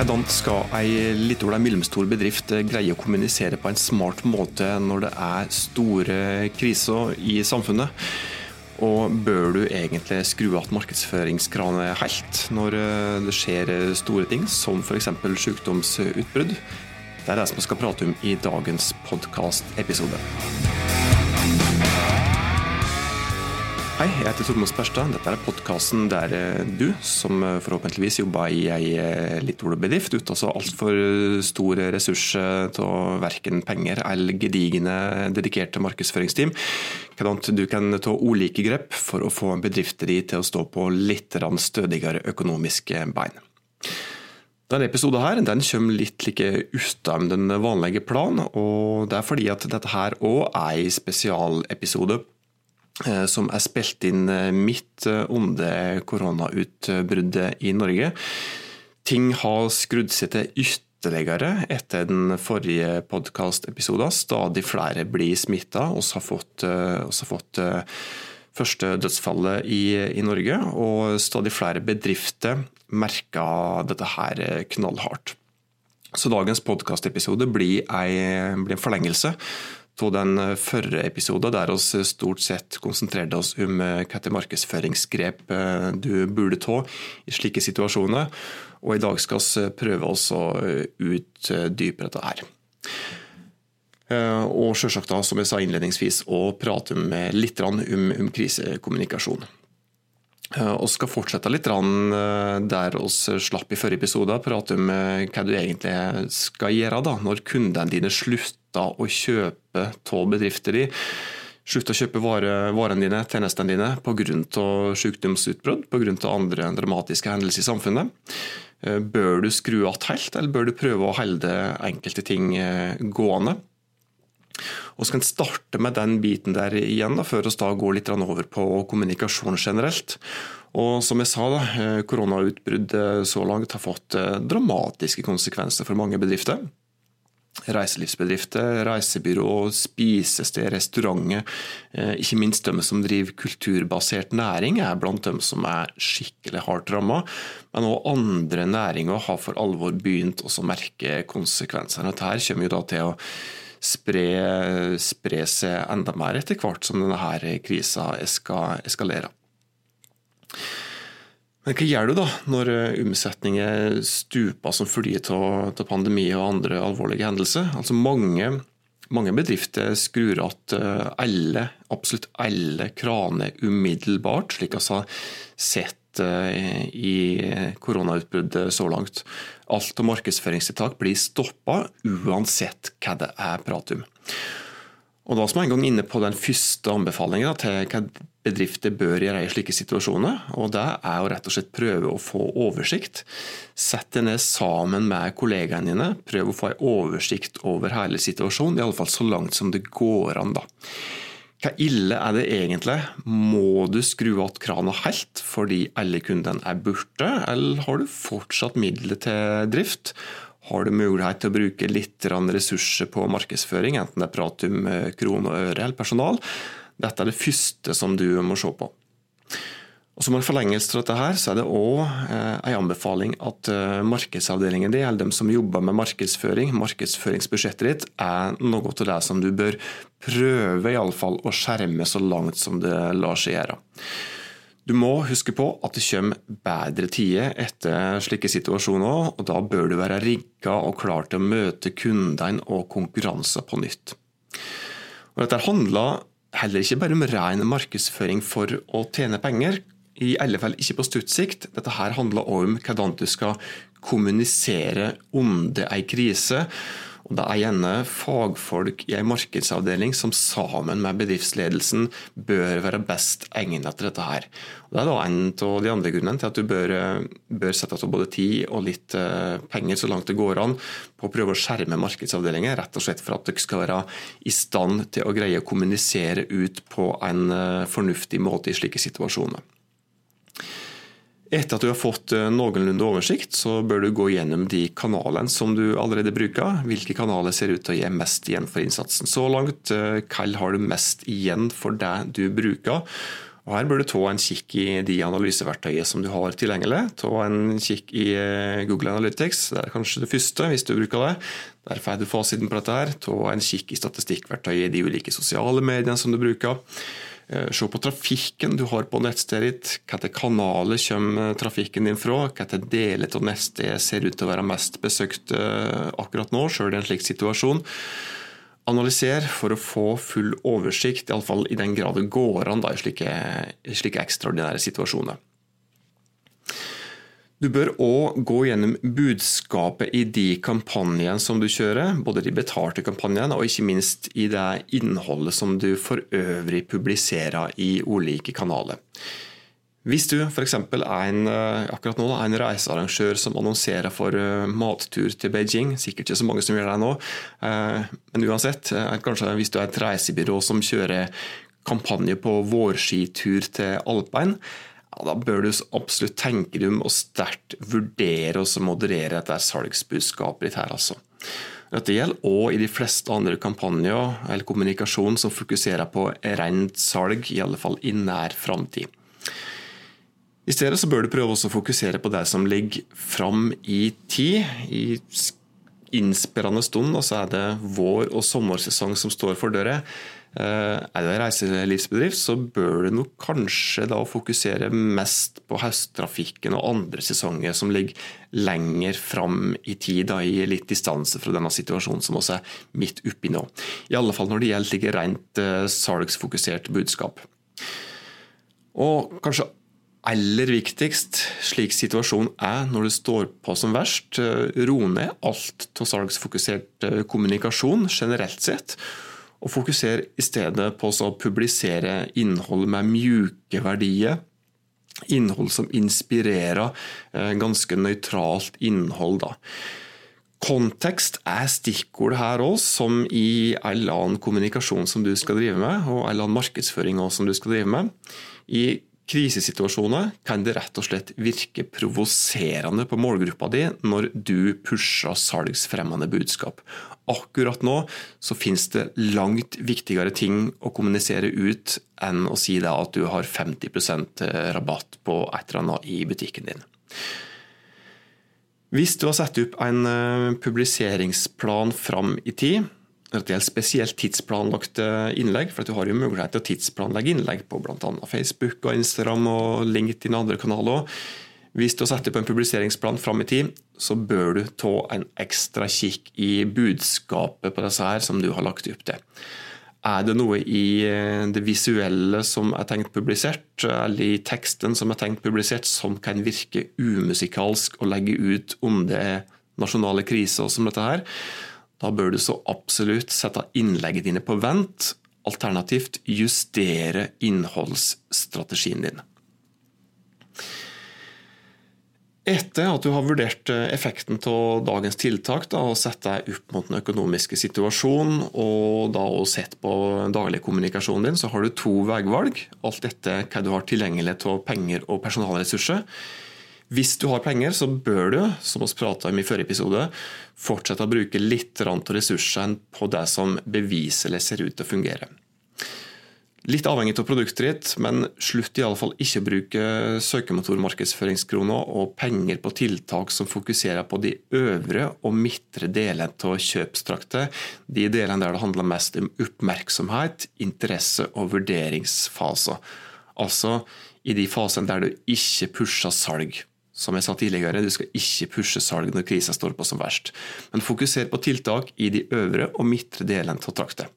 Hvordan skal ei litt over mellomstor bedrift greie å kommunisere på en smart måte når det er store kriser i samfunnet? Og bør du egentlig skru av markedsføringskranet helt når det skjer store ting, som f.eks. sykdomsutbrudd? Det er det som vi skal prate om i dagens podkastepisode. Hei, jeg heter Tormod Sperstad. Dette er podkasten der eh, du, som eh, forhåpentligvis jobber i ei eh, litt bedrift, uten altså altfor store ressurser til verken penger eller gedigne, dedikerte markedsføringsteam, hvordan du kan ta ulike grep for å få bedrifter di til å stå på litt stødigere økonomiske bein. Denne episoden her, den kommer litt like utenom den vanlige planen, og det er fordi at dette her òg er en spesialepisode som er spilt inn eh, midt eh, under koronautbruddet i Norge. Ting har skrudd seg til ytterligere etter den forrige podkastepisoden. Stadig flere blir smitta. Vi har fått, har fått første dødsfallet i, i, Norge, og stadig flere bedrifter merker dette her knallhardt. Så dagens podkastepisode blir, blir en forlengelse av den eh, forrige episoden, der vi stort sett konsentrerte oss om eh, hvilke markedsføringsgrep eh, du burde ta i slike situasjoner. Og I dag skal vi prøve oss å utdype dette her. Og selvsagt da, som jeg sa innledningsvis, å prate litt om, om krisekommunikasjon. Vi skal fortsette litt der vi slapp i forrige episode. Prate om hva du egentlig skal gjøre da, når kundene dine slutter slutta å kjøpe av bedrifter i. Slutta å kjøpe varene dine, tjenestene dine pga. sykdomsutbrudd, pga. andre dramatiske hendelser i samfunnet. Eh, bør du skru av helt, eller bør du prøve å holde enkelte ting eh, gående? Og så kan starte med den biten der igjen, da, før vi går litt over på kommunikasjon generelt. Og som jeg sa, da, eh, koronautbruddet så langt har fått dramatiske konsekvenser for mange bedrifter reiselivsbedrifter, reisebyrå, spisested, restauranter. Eh, ikke minst de som driver kulturbasert næring, er blant dem som er skikkelig hardt rammet. Men òg andre næringer har for alvor begynt å merke konsekvensene. Dette kommer jo da til å spre, spre seg enda mer etter hvert som denne krisa eskalerer. Men hva gjør du da, når eh, omsetningen stuper som følge av pandemi og andre alvorlige hendelser? Altså mange, mange bedrifter skrur att eh, alle, absolutt alle kraner umiddelbart, slik vi har sett eh, i koronautbruddet så langt. Alt av markedsføringstiltak blir stoppa uansett hva det er prat om. Og Da er vi en gang inne på den første anbefalingen til hva bedrifter bør gjøre i slike situasjoner. og Det er å rett og slett prøve å få oversikt. Sett deg ned sammen med kollegaene dine. Prøv å få en oversikt over hele situasjonen, iallfall så langt som det går an. da. Hva ille er det egentlig? Må du skru av krana helt fordi alle kundene er borte, eller har du fortsatt midler til drift? Har du mulighet til å bruke litt ressurser på markedsføring, enten det er prat om krone kroner og øre eller personal? Dette er det første som du må se på. Og Som en forlengelse av dette her, så er det òg eh, en anbefaling at eh, markedsavdelingen din, eller de som jobber med markedsføring, markedsføringsbudsjettet ditt, er noe av det som du bør prøve i alle fall å skjerme så langt som det lar seg gjøre. Du må huske på at det kommer bedre tider etter slike situasjoner, og da bør du være rigga og klar til å møte kundene og konkurranser på nytt. Og dette handler heller ikke bare om ren markedsføring for å tjene penger, i alle fall ikke på stuttsikt. Dette her handler også om hvordan du skal kommunisere om det er krise og Det er gjerne fagfolk i en markedsavdeling som sammen med bedriftsledelsen bør være best egnet til dette. her. Og det er da en av de andre grunnene til at du bør, bør sette av både tid og litt eh, penger så langt det går an på å prøve å skjerme markedsavdelingen, rett og slett for at dere skal være i stand til å greie å kommunisere ut på en eh, fornuftig måte i slike situasjoner. Etter at du har fått eh, noenlunde oversikt, så bør du gå gjennom de kanalene som du allerede bruker. Hvilke kanaler ser ut til å gi mest igjen for innsatsen så langt? Eh, hva har du mest igjen for det du bruker? Og Her bør du ta en kikk i de analyseverktøyene som du har tilgjengelig. Ta en kikk i eh, Google Analytics, det er kanskje det første hvis du bruker det. Der får du fasiten på dette. her. Ta en kikk i statistikkverktøyet i de ulike sosiale mediene som du bruker. Eh, se på trafikken du har på nettstedet ditt. Hvilke kanaler kommer trafikken din fra? Hvilke deler av nettstedet ser ut til å være mest besøkt eh, akkurat nå, selv i en slik situasjon Analyser for å få full oversikt, iallfall i den grad det går an da, i slike, slike ekstraordinære situasjoner. Du bør òg gå gjennom budskapet i de kampanjene som du kjører, både de betalte kampanjene og ikke minst i det innholdet som du for øvrig publiserer i ulike kanaler. Hvis du f.eks. er en, eh, akkurat nå, en reisearrangør som annonserer for eh, mattur til Beijing, sikkert ikke så mange som gjør det nå, eh, men uansett, kanskje hvis du er et reisebyrå som kjører kampanje på vårskitur til alpine, ja, da bør du absolutt tenke deg om og sterkt vurdere å moderere dette salgsbudskapet ditt her. altså. Dette gjelder òg i de fleste andre kampanjer eller kommunikasjon som fokuserer på rent salg, i alle fall i nær framtid. I stedet så bør du prøve å fokusere på det som ligger fram i tid. I innspillende stund og så er det vår- og sommersesong som står for døra. Eh, er det reiselivsbedrift, så bør du nok kanskje da fokusere mest på høsttrafikken og andre sesonger som ligger lenger fram i tid, da, i litt distanse fra denne situasjonen som også er midt oppi nå. I alle fall når det gjelder rent eh, salgsfokusert budskap. Og kanskje aller viktigst, slik situasjonen er når det står på som verst, eh, ro ned alt av salgsfokusert eh, kommunikasjon generelt sett. Og fokusere i stedet på å publisere innhold med mjuke verdier. Innhold som inspirerer. Eh, ganske nøytralt innhold. da. Kontekst er stikkordet her òg, som i all annen kommunikasjon som du skal drive med, og all annen markedsføring også som du skal drive med. I krisesituasjoner kan det rett og slett virke provoserende på målgruppa di når du pusher salgsfremmende budskap. Akkurat nå så finnes det langt viktigere ting å kommunisere ut enn å si at du har 50% rabatt på et eller annet i butikken din. Hvis du har satt opp en eh, publiseringsplan fram i tid, når det gjelder spesielt tidsplanlagte innlegg, for du har jo mulighet til å tidsplanlegge innlegg på bl.a. Facebook og Instagram og LinkedIn og andre kanaler. Hvis du setter på en publiseringsplan fram i tid, så bør du ta en ekstra kikk i budskapet på disse her som du har lagt opp til. Er det noe i eh, det visuelle som er tenkt publisert, eller i teksten som er tenkt publisert, som kan virke umusikalsk og legge ut om det er nasjonale kriser som dette her, da bør du så absolutt sette innlegget dine på vent, alternativt justere innholdsstrategien din. Etter at du har vurdert effekten av dagens tiltak da, og sett deg opp mot den økonomiske situasjonen og da også sett på daglig kommunikasjonen din, så har du to veivalg. Alt etter hva du har tilgjengelig av penger og personalressurser. Hvis du har penger, så bør du, som vi prata om i forrige episode, fortsette å bruke litt av ressursene på det som beviselig ser ut til å fungere. Litt avhengig av produktet ditt, men slutt i alle fall ikke å bruke søkemotormarkedsføringskroner og penger på tiltak som fokuserer på de øvre og midtre delene av kjøpstraktet, de delene der det handler mest om oppmerksomhet, interesse og vurderingsfaser. Altså i de fasene der du ikke pusher salg. Som jeg sa tidligere, Du skal ikke pushe salg når krisa står på som verst, men fokuser på tiltak i de øvre og midtre delene av traktet.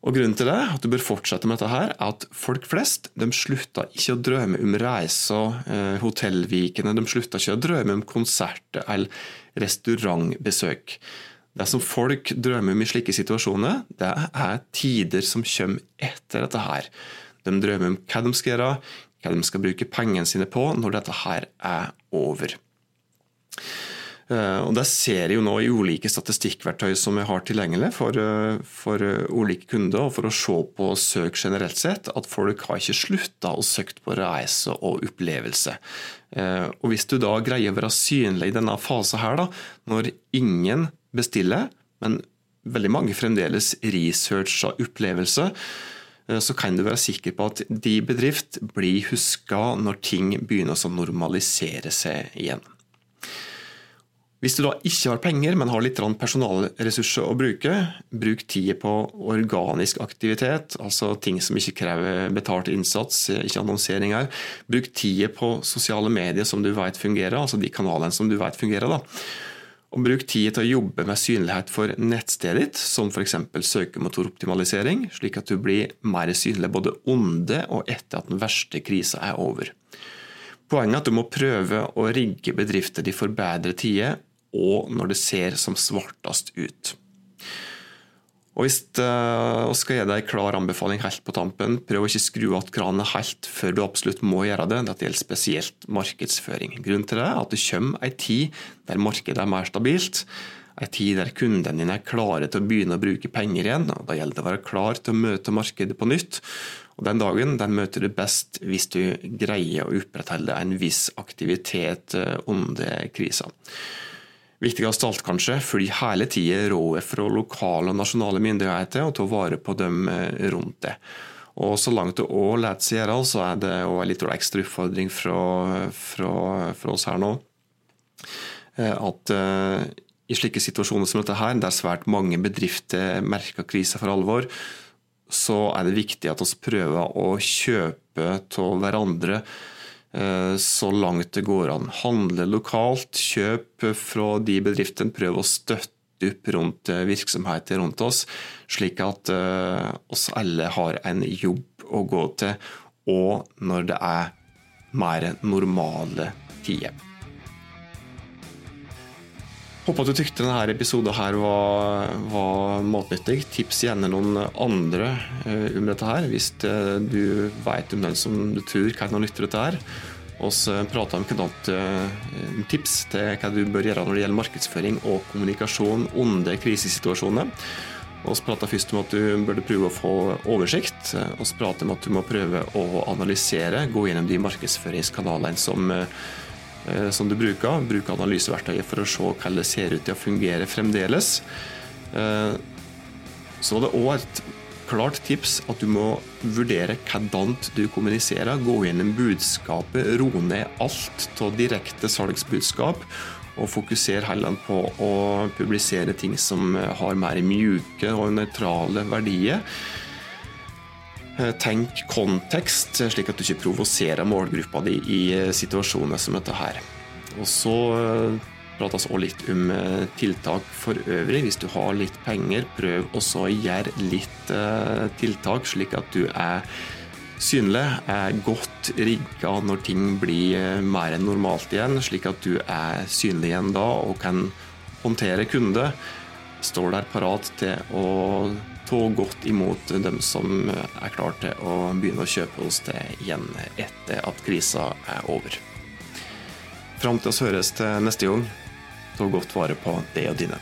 Og Grunnen til det, at du bør fortsette med dette, her, er at folk flest de slutter ikke å drømme om reiser, eh, hotellvikene, de slutter ikke å drømme om konserter eller restaurantbesøk. Det som folk drømmer om i slike situasjoner, det er tider som kommer etter dette her. De drømmer om hva de skal gjøre, hva de skal bruke pengene sine på når dette her er over. Eh, og Det ser jeg jo nå i ulike statistikkverktøy som vi har tilgjengelig for, eh, for eh, ulike kunder, og for å se på søk generelt sett, at folk har ikke slutta å søke på reise og opplevelse. Og Hvis du da greier å være synlig i denne fasen her, da, når ingen bestiller, men veldig mange fremdeles researcher opplevelse, så kan du være sikker på at de bedrift blir huska når ting begynner å normalisere seg igjen. Hvis du da ikke har penger, men har litt personalressurser å bruke, bruk tid på organisk aktivitet, altså ting som ikke krever betalt innsats, ikke annonseringer. Bruk tid på sosiale medier som du vet fungerer, altså de kanalene som du vet fungerer. da. Og bruk tid til å jobbe med synlighet for nettstedet ditt, som f.eks. søkemotoroptimalisering, slik at du blir mer synlig både under og etter at den verste krisa er over. Poenget er at du må prøve å rigge bedrifter de for bedre tider og når det ser som svartest ut. Og Hvis uh, skal gi deg en klar anbefaling helt på tampen, prøv å ikke skru av kranen helt før du absolutt må gjøre det. Dette gjelder spesielt markedsføring. Grunnen til det er at det kommer en tid der markedet er mer stabilt. En tid der kundene dine er klare til å begynne å bruke penger igjen. og Da gjelder det å være klar til å møte markedet på nytt. Og Den dagen den møter du best hvis du greier å opprettholde en viss aktivitet eh, under krisa. Viktigst av alt, kanskje, fordi hele tida rådet fra lokale og nasjonale myndigheter å ta vare på dem eh, rundt det. Og Så langt det òg lar seg gjøre, så er det òg en litt ekstra utfordring fra, fra, fra, oss her nå. Eh, at uh, i slike situasjoner som dette her, der svært mange bedrifter merker krisa for alvor, så er det viktig at vi prøver å kjøpe av hverandre så langt det går an. Handle lokalt, kjøp fra de bedriftene, prøv å støtte opp rundt eh, virksomheter rundt oss, slik at eh, oss alle har en jobb å gå til, og når det er mer normale tider. Håper at du tykte denne episoden her var, var matnyttig. Tips gjerne noen andre uh, om dette her, hvis uh, du vet om den som du tror kan ha nytte dette her. Vi prata om uh, tips til hva du bør gjøre når det gjelder markedsføring og kommunikasjon under krisesituasjoner. Vi prata først om at du burde prøve å få oversikt. Vi prata om at du må prøve å analysere, gå gjennom de markedsføringskanalene som Eh, som du bruker. Bruk analyseverktøyet for å se hvordan det ser ut til å fungere fremdeles. Eh, så var det òg et klart tips at du må vurdere hvordan du kommuniserer. Gå gjennom budskapet, ro ned alt av direkte salgsbudskap. Og fokusere heller på å publisere ting som har mer mjuke og nøytrale verdier. Eh, tenk kontekst, slik at du ikke provoserer målgruppa di i eh, situasjoner som dette her. Og så eh, prates også litt om tiltak for øvrig. Hvis du har litt penger, prøv også å gjøre litt tiltak, slik at du er synlig, er godt rigga når ting blir mer enn normalt igjen, slik at du er synlig igjen da og kan håndtere kunde. Står der parat til å ta godt imot dem som er klar til å begynne å kjøpe hos deg igjen etter at krisa er over. Fram til oss høres til neste gang, ta godt vare på deg og dine.